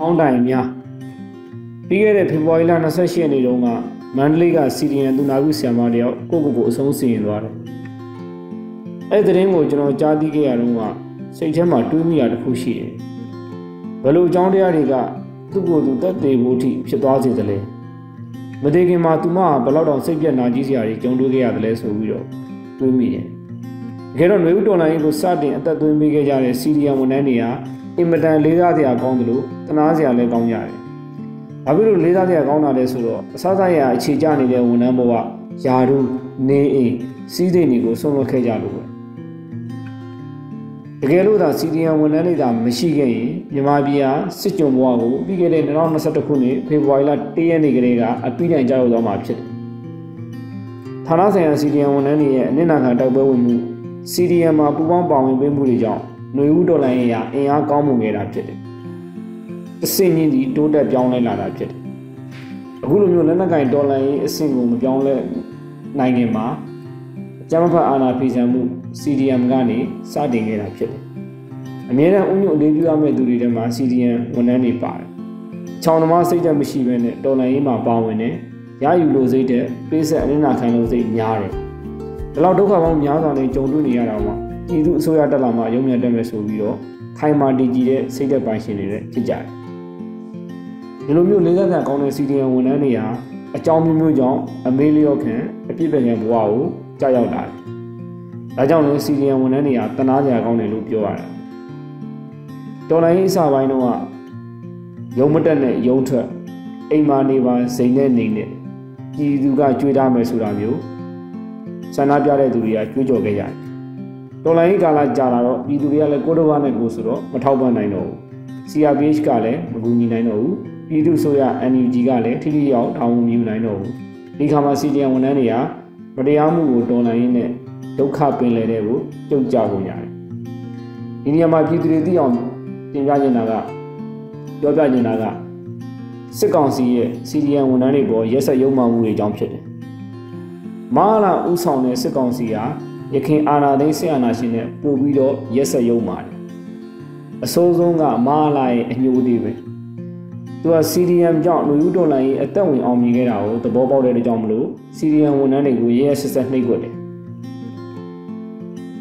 အောင်းတိုင်များပြီးခဲ့တဲ့ဖေဖော်ဝါရီလ28ရက်နေ့တုန်းကမန္တလေးကစီဒီယန်သူနာကုဆရာမတယောက်ကိုကိုကိုအဆုံးစီရင်သွားတယ်။အဲ့ဒီသတင်းကိုကျွန်တော်ကြားသိခဲ့ရတော့ကစိတ်ထဲမှာတွေးမိတာတစ်ခုရှိတယ်။ဘယ်လိုအကြောင်းတရားတွေကသူ့ကိုယ်သူတက်သေးဖို့အထိဖြစ်သွားစေသလဲ။မတည်ခင်မှာသူမကဘယ်လောက်တောင်စိတ်ပြတ်နာကြီးစရာတွေကြုံတွေ့ခဲ့ရတယ်လဲဆိုပြီးတော့တွေးမိတယ်။တကယ်တော့ຫນွေဦးတော်လိုင်းကိုစတင်အသက်သွင်းပေးခဲ့ကြတဲ့စီဒီယန်ဝန်ထမ်းတွေဟာ အင်မတန်လေးစားစရာကောင်းတယ်လို့တနာစရာလည်းကောင်းကြတယ်။ဘာဖြစ်လို့လေးစားစရာကောင်းတာလဲဆိုတော့အစားစားရအခြေကျနေတဲ့ဝန်ထမ်းဘဝယာရုနေအိမ်စီးစိမ်တွေကိုဆုံးလွတ်ခဲ့ကြလို့ပဲ။တကယ်လို့သာစီဒီယန်ဝန်ထမ်းတွေသာမရှိခဲ့ရင်မြန်မာပြည်ဟာစစ်ကြုံဘဝကိုပြီးခဲ့တဲ့2021ခုနှစ်ဖေဖော်ဝါရီလ1ရက်နေ့ကလေးကအပြီးတိုင်ကြောက်သွားမှာဖြစ်တယ်။ဌာနဆိုင်ရာစီဒီယန်ဝန်ထမ်းတွေရဲ့အနစ်နာခံတိုက်ပွဲဝင်မှုစီဒီယန်မှာပူးပေါင်းပါဝင်ပေးမှုတွေကြောင့် ຫນွေဦးဒေါ်လာရင်ရာအင်အားကောင်းမှုခဲ့တာဖြစ်တယ်။အဆင့်ချင်းဒီတိုးတက်ပြောင်းလဲလာတာဖြစ်တယ်။အခုလိုမျိုးလက်နက်ကင်ဒေါ်လာရင်အဆင့်ကိုမပြောင်းလဲနိုင်ခင်မှာအကြမ်းဖက်အာဏာဖီဆန်မှု CDM ကနေစတင်ခဲ့တာဖြစ်တယ်။အမြဲတမ်းဥညွတ်အလေးပြုရမယ့်သူတွေထဲမှာ CDM ဝန်ထမ်းတွေပါတယ်။ချောင်းသမားစိတ်ဓာတ်မရှိဘဲနဲ့တော်လိုင်းရေးမှာပါဝင်တယ်။ရယူလို့စိတ်တဲ့ပေးဆက်အနစ်နာခံလို့စိတ်များတယ်။ဒီလောက်ဒုက္ခပေါင်းများစွာနဲ့ကြုံတွေ့နေရတာမှာ ပြည်သူအစိုးရတက်လာမှရုံမြတ်တက်မယ်ဆိုပြီးတော့ခိုင်မာတည်ကြည်တဲ့စိတ်သက်ပိုင်ရှင်တွေလည်းဖြစ်ကြတယ်။ဒီလိုမျိုးလေးစားခံကောင်းတဲ့ CDM ဝန်ထမ်းတွေဟာအကြောင်းမျိုးမျိုးကြောင့်အမေလျော့ခံအပြစ်ပဲခံဘဝကိုကြောက်ရောက်လာတယ်။ဒါကြောင့်လည်း CDM ဝန်ထမ်းတွေကတနာကြကောင်းတယ်လို့ပြောရတယ်။တော်လိုင်းရေးအစပိုင်းတော့ရုံမတက်နဲ့ရုံထွက်အိမ်မာနေပါစိန်နဲ့နေနဲ့ပြည်သူကကြွေးထားမယ်ဆိုတာမျိုးဆန္ဒပြတဲ့သူတွေကကြွေးကြော်ခဲ့ရတယ်။ တော်လိုင်းရေးကာလကြာလာတော့ပြည်သူတွေကလည်းကိုယ်တော်ဘာနဲ့ကိုယ်ဆိုတော့မထောက်ပံ့နိုင်တော့ဘူး။ CRPH ကလည်းမကူညီနိုင်တော့ဘူး။ပြည်သူ့ဆိုရ NUG ကလည်းထိထိရောက်တောင်းဝန်ယူနိုင်တော့ဘူး။ဒီခါမှာ CDM ဝန်ထမ်းတွေကမတရားမှုကိုတော်လှန်ရင်းနဲ့ဒုက္ခပင်လယ်တဲ့ကိုပြုတ်ကြကုန်ရတယ်။ဒီနေရာမှာပြည်သူတွေသိအောင်တင်ပြနေတာကပြောပြနေတာကစစ်ကောင်စီရဲ့ CDN ဝန်ထမ်းတွေပေါ်ရက်ဆက်ရုံမှမှုတွေအကြောင်းဖြစ်တယ်။မဟာလာဥဆောင်တဲ့စစ်ကောင်စီဟာ ရခိုင်အာဏာသိမ်းစစ်အာဏာရှင်နဲ့ပို့ပြီးတော့ရက်ဆက်ရုံပါတယ်။အစိုးဆုံးကမဟာလာရဲ့အညိုတွေပဲ။သူက CDM ကြောင့်လူဦးတော်လိုင်းရဲ့အသက်ဝင်အောင်မြင်ခဲ့တာကိုသဘောပေါက်တဲ့ကြောင့်မလို့ CDM ဝန်ထမ်းတွေကိုရဲရဲဆက်ဆက်နှိပ်ကွက်တယ်။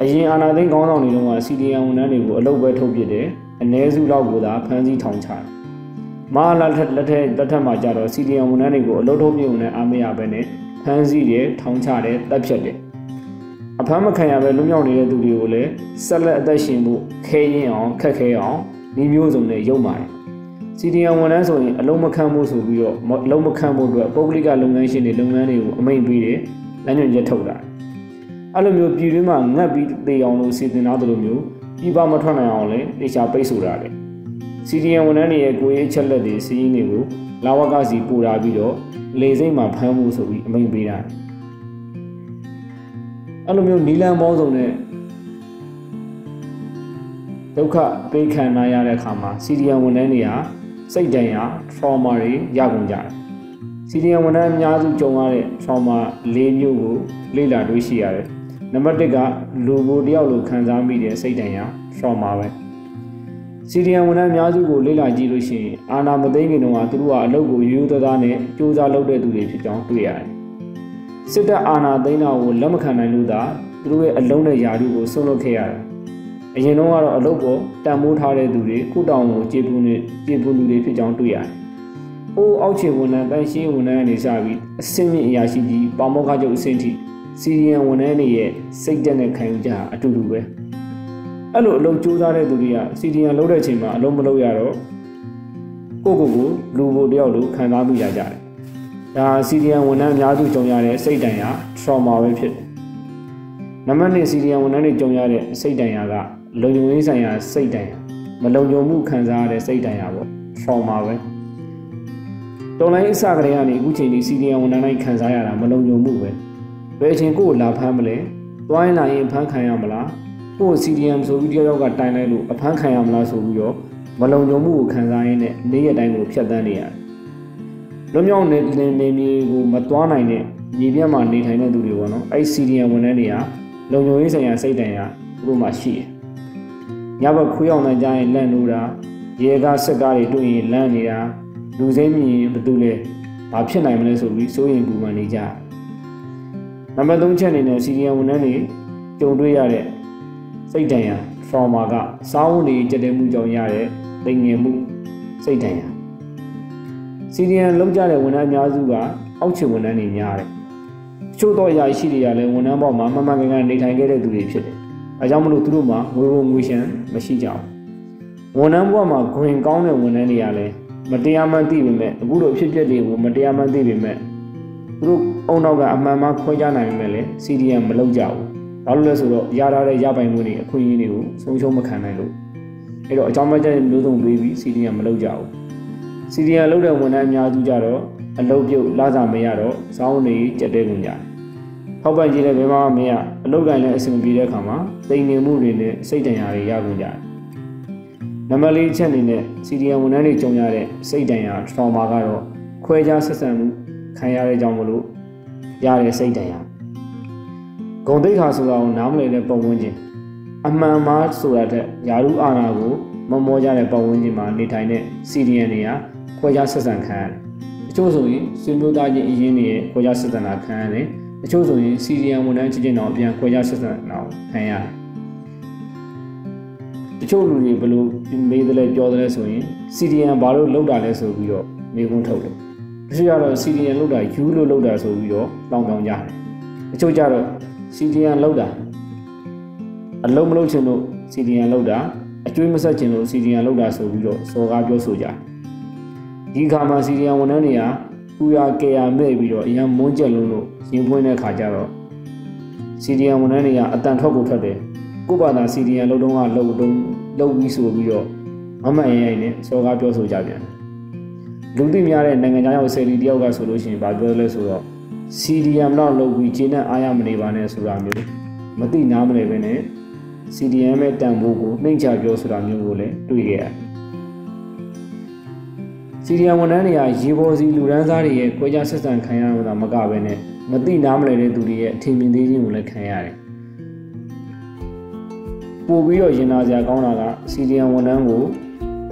အရင်အာဏာသိမ်းခေါင်းဆောင်တွေတုန်းက CDM ဝန်ထမ်းတွေကိုအလုပ်ပဲထုတ်ပစ်တယ်။အ ਨੇ စုလောက်ကိုသာဖမ်းဆီးထောင်ချတယ်။မဟာလက်ထက်လက်ထက်လက်ထက်မှာကြတော့ CDM ဝန်ထမ်းတွေကိုအလုပ်ထုတ်ပြုံနဲ့အားမရဘဲနဲ့ဖမ်းဆီးတယ်ထောင်ချတယ်တပ်ဖြတ်တယ်။အ ဖမ်းမခံရပဲလွတ်မြောက်နေတဲ့သူတွေကိုလည်းဆက်လက်အသက်ရှင်ဖို့ခဲရင်အောင်ခက်ခဲအောင်ဒီမျိုးစုံနဲ့ရုံပါတယ်။ CDM ဝန်ထမ်းဆိုရင်အလုံးမခံဖို့ဆိုပြီးတော့အလုံးမခံဖို့အတွက်ပုဂ္ဂလိကလုပ်ငန်းရှင်တွေလုပ်ငန်းတွေကိုအမိန့်ပေးတယ်လမ်းညွှန်ချက်ထုတ်တာအဲ့လိုမျိုးပြည်တွင်းမှာငတ်ပြီးတေအောင်လို့စီစဉ်ထားသလိုမျိုးပြည်ပမထွက်နိုင်အောင်လည်းတေချာပိတ်ဆို့တာတယ် CDM ဝန်ထမ်းတွေရဲ့ကိုယ်ရေးချက်လက်တွေစီးရင်တွေကိုလာဝကစီပူတာပြီးတော့လေစိမ့်မှာဖမ်းမှုဆိုပြီးအမိန့်ပေးတာ အဲ့လိုမျိုးနီလန်ပေါင်းစုံနဲ့ဒုက္ခပေးခံနာရတဲ့အခါမှာ CDM ဝန်ထမ်းတွေဟာစိတ်ဒဏ်ရာ trauma တွေရကုန်ကြတယ်။ CDM ဝန်ထမ်းအများစုကြုံရတဲ့ trauma ၄မျိုးကိုလေ့လာတွေ့ရှိရတယ်။နံပါတ်၁ကလူကိုတယောက်လိုခံစားမိတဲ့စိတ်ဒဏ်ရာ trauma ပဲ။ CDM ဝန်ထမ်းအများစုကိုလေ့လာကြည့်လို့ရှိရင်အာနာမသိခင်တုန်းကသူတို့ကအလုပ်ကိုရိုးရိုးသားသားနဲ့စူးစမ်းလုပ်တဲ့သူတွေဖြစ်ကြောင်းတွေ့ရတယ်။ စစ်တပ်အာဏာသိမ်းတာကိုလက်မခံနိုင်လို့သာသူတို့ရဲ့အလုံးနဲ့ယာရုကိုဆုံးလုပ်ခဲ့ရတယ်။အရင်တော့ကတော့အလုပ်ပေါ်တန်မိုးထားတဲ့သူတွေကုတောင်ကိုကြေပူနေကြေပူလူတွေဖြစ်ကြောင်းတွေ့ရတယ်။အိုးအောက်ခြေဝန်ထမ်းတန်ရှင်းဝန်ထမ်းအနေစပြီးအစင်းမြင့်အရာရှိကြီးပေါမောခချုပ်အဆင့်ထိစီရီယံဝန်ထမ်းတွေရဲ့စိတ်တက်နဲ့ခံယူချက်ဟာအတူတူပဲ။အဲ့လိုအလုပ်ကြိုးစားတဲ့သူတွေကစီရီယံလုပ်တဲ့ချိန်မှာအလုပ်မလုပ်ရတော့ကိုကိုကိုလူကိုတယောက်လိုခံစားမိကြကြတယ်။ ဒါစီရီယံဝန်ထမ်းအများစုကြုံရတဲ့စိတ်တန်ရာ trauma ပဲဖြစ်တယ်။နံပါတ်1စီရီယံဝန်ထမ်းတွေကြုံရတဲ့စိတ်တန်ရာကလုံခြုံရေးဆိုင်ရာစိတ်တန်ရာမလုံခြုံမှုခံစားရတဲ့စိတ်တန်ရာပေါ့ trauma ပဲတော်လိုင်းအစကတည်းကနေအခုချိန်ဒီစီဒီယံဝန်ထမ်းတိုင်းခံစားရတာမလုံခြုံမှုပဲဘယ်အချိန်ကိုလာဖမ်းမလဲတွိုင်းလာရင်ဖမ်းခံရမလားကိုစီဒီယံဆိုပြီးတယောက်ကတိုင်လိုက်လို့အဖမ်းခံရမလားဆိုပြီးတော့မလုံခြုံမှုကိုခံစားရင်းနဲ့နေ့ရက်တိုင်းကိုဖျက်ဆီးနေရတယ် လွန်မြောက်နေနေမြေကိုမသွားနိုင်တဲ့မြေပြတ်မှာနေထိုင်တဲ့သူတွေပေါ့နော်အဲ့စီဒီယံဝန်ထမ်းတွေကလုံခြုံရေးဆိုင်ရာစိတ်တန်ရာသူတို့မှရှိတယ်ညဘက်ခွေးအောင်နိုင်ကြရင်လန့်လို့တာရေကားဆက်ကားတွေတွေ့ရင်လန့်နေတာလူစိမ့်မြင်ရင်ဘယ်သူလဲဘာဖြစ်နိုင်မလဲဆိုပြီးစိုးရင်ပူပန်နေကြနံပါတ်3ချက်အနေနဲ့စီရီယံဝန်ထမ်းတွေကြုံတွေ့ရတဲ့စိတ်ဒဏ်ရာ trauma ကစားဝတ်နေကြတဲ့မှုကြောင့်ရတဲ့သိငယ်မှုစိတ်ဒဏ်ရာ စီရီယံလုံးကြတဲ့ဝန်ထမ်းအများစုကအောက်ခြေဝန်ထမ်းတွေများတယ်။ချို့တော့အရာရှိတွေကလည်းဝန်ထမ်းဘောက်မှာမှန်မှန်ကန်ကန်နေထိုင်ခဲ့တဲ့သူတွေဖြစ်တယ်။အဲကြောင့်မလို့သူတို့မှာငွေဝင်ငွေရှမ်းမရှိကြဘူး။ဝန်ထမ်းဘဝမှာဂဝင်ကောင်းတဲ့ဝန်ထမ်းတွေကလည်းမတရားမှန်းသိပေမဲ့အခုလိုအဖြစ်အပျက်တွေကိုမတရားမှန်းသိပေမဲ့သူတို့အုံနောက်ကအမှန်မှခွဲခြားနိုင်ပေမဲ့လည်း CDM မလုပ်ကြဘူး။ဘာလို့လဲဆိုတော့ရထားတဲ့ရပိုင်ခွင့်တွေအခွင့်အရေးတွေကိုဆုံးရှုံးမခံနိုင်လို့အဲ့တော့အကြောင်းမကျတဲ့မျိုးစုံပေးပြီး CDM မလုပ်ကြဘူး။ CDM လုပ်တဲ့ဝန်ထမ်းအများစုကြတော့အလုပ်ပြုတ်လာစားမရတော့စောင်းနေကြက်တဲကုန်ကြတယ်။ထောက်ပံ့ကြီးလည်းဘယ်မှမရအလုပ်ကိုင်လည်းအဆင်မပြေတဲ့အခါမှာတိမ်နေမှုတွေနဲ့စိတ်တန်ရာတွေရကုန်ကြတယ်။နံပါတ်၄ချက်အနေနဲ့ CDM ဝန်ထမ်းတွေကြုံရတဲ့စိတ်တန်ရာ trauma ကတော့ခွဲခြားဆက်ဆံမှုခံရတဲ့ကြောင့်မလို့ရတဲ့စိတ်တန်ရာဂုံတိတ်ခါဆိုတာကိုနားမလည်တဲ့ပုံဝန်းကျင်အမှန်မှားဆိုတာတဲ့ယာရုအာနာကိုမမောကြတဲ့ပုံဝန်းကျင်မှာနေထိုင်တဲ့ CDM တွေက ခွဲခြားဆက်ဆံခံရတယ်။တချို့ဆိုရင်ဆွေမျိုးသားချင်းအရင်တွေခွဲခြားဆက်ဆံတာခံရတယ်။တချို့ဆိုရင် CDM ဝန်ထမ်းချင်းချင်းတော့ပြန်ခွဲခြားဆက်ဆံတာခံရတယ်။တချို့လူတွေဘယ်လိုမေးတယ်လဲပြောတယ်လဲဆိုရင် CDM ဘာလို့လောက်တာလဲဆိုပြီးတော့မေးခွန်းထုတ်တယ်။တချို့ကတော့ CDM လောက်တာယူလို့လောက်တာဆိုပြီးတော့တောင်းတောင်းကြတယ်။တချို့ကျတော့ CDM လောက်တာအလုံးမလုံးချင်လို့ CDN လောက်တာအကျွေးမဆက်ချင်လို့ CDN လောက်တာဆိုပြီးတော့စော်ကားပြောဆိုကြ ဒီခါမှာ CDN ဝန်ထမ်းတွေကပူရကေရမဲ့ပြီးတော့အရန်မွန်းကျက်လုံးလို့ရင်ပွင့်တဲ့ခါကျတော့ CDN ဝန်ထမ်းတွေကအတန်ထွက်ကိုထွက်တယ်ကိုပါတာ CDN လောက်တုံးကလောက်တုံးလောက်ပြီးဆိုပြီးတော့မမရိုင်ရိုင်နဲ့စော်ကားပြောဆိုကြပြန်တယ်လူသိများတဲ့နိုင်ငံသားရောက်ဆယ်လီတယောက်ကဆိုလို့ရှိရင်ဗာပြောလဲဆိုတော့ CDM တော့လုပ်ပြီးဂျင်းနဲ့အားရမနေပါနဲ့ဆိုတာမျိုးမသိနားမလဲပဲနဲ့ CDM ရဲ့တန်ဖိုးကိုနှိမ့်ချပြောဆိုတာမျိုးကိုလည်းတွေ့ခဲ့ရတယ်။ CDM ဝန်ထမ်းတွေကရေပေါ်စီလူရန်စားတွေရဲ့ကြွေးကြဆက်ဆံခံရတာမကပဲနဲ့မသိနားမလဲတဲ့သူတွေရဲ့အထင်မြင်သေးခြင်းကိုလည်းခံရတယ်။ပို့ပြီးတော့ရင်နာစရာကောင်းတာက CDM ဝန်ထမ်းကို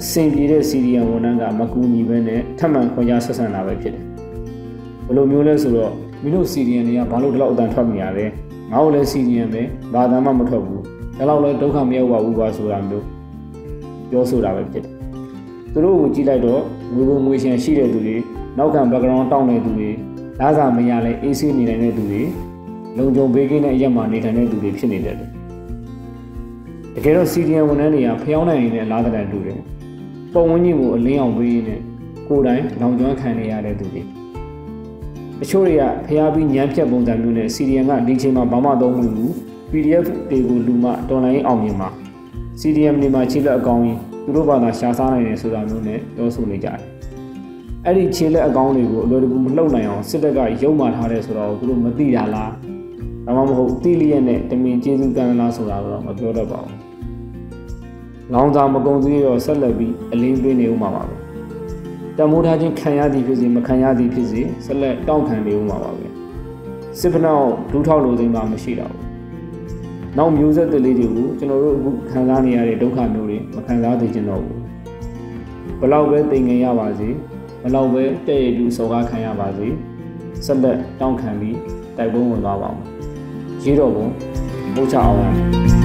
အဆင်ပြေတဲ့ CDM ဝန်ထမ်းကမကူညီပဲနဲ့ထပ်မံခွင့်ရဆက်ဆံတာပဲဖြစ်တယ်။ဘယ်လိုမျိုးလဲဆိုတော့မင်းတို့ CDM တွေကဘာလို့ဒီလောက်အတန်ထွက်နေရလဲ။ငါတို့လည်း CDM ပဲဘာသာမှမထွက်ဘူးဒါတော့လည်းဒုက္ခမရောက်ပါဘူးကွာဆိုတာမျိုးပြောဆိုတာပဲဖြစ်တယ်သူတို့ကိုကြည့်လိုက်တော့ ငွေပုံငွေရှင်ရှိတဲ့သူတွေနောက်ခံ background တောင်းတဲ့သူတွေလာစာမရလဲအေးဆေးနေနိုင်တဲ့သူတွေလုံခြုံဘေးကင်းတဲ့အရက်မှာနေထိုင်တဲ့သူတွေဖြစ်နေတယ်တကယ်တော့ CDN ဝန်ထမ်းတွေကဖျောင်းနိုင်နေတဲ့လားတဲ့တူတယ်ပုံဝန်းကျင်ကိုအလင်းအောင်ပေးနေကိုယ်တိုင်လောင်ကျွမ်းခံနေရတဲ့သူတွေတချို့တွေကဖျားပြီးညံဖြတ်ပုံစံမျိုးနဲ့ CDN ကဒီချိန်မှာဘာမှသုံးမှုဘူး PDF တွေကိုလူမှတော်လိုင်းအောင်မြင်မှာ CDM တွေမှာခြေလက်အကောင်းကြီး သူတို့ဘာသာရှားစားနိုင်တယ်ဆိုတာမျိုးနဲ့ပြောဆိုနေကြတယ်။အဲ့ဒီခြေလက်အကောင်းတွေကိုအလွယ်တကူမလှုပ်နိုင်အောင်စစ်တပ်ကရုံမှထားတယ်ဆိုတော့သူတို့မသိတာလား။ဒါမှမဟုတ်တိလျက်နဲ့တမင်ကျေးဇူးကံလားဆိုတာတော့မပြောတတ်ပါဘူး။လောင်စာမကုံစည်းရောဆက်လက်ပြီးအလင်းပေးနေဦးမှာပါပဲ။တမိုးထားခြင်းခံရသည်ဖြစ်စေမခံရသည်ဖြစ်စေဆက်လက်တောင့်ခံနေဦးမှာပါပဲ။စစ်ဖနောက်ဒူးထောက်လိုသိမ်းမှာမရှိတော့ဘူး နောက်မျိုးဆက်တွေလေးတွေကိုကျွန်တော်တို့အခုခံစားနေရတဲ့ဒုက္ခမျိုးတွေမခံစားသိချင်တော့ဘူးဘလောက်ပဲသိငင်ရပါစေဘလောက်ပဲတဲ့ရတူစော်ကားခံရပါစေဆက်လက်တောင်းခံပြီးတိုက်ပွဲဝင်သွားပါဦးရေတော်ဘုံပို့ချအောင်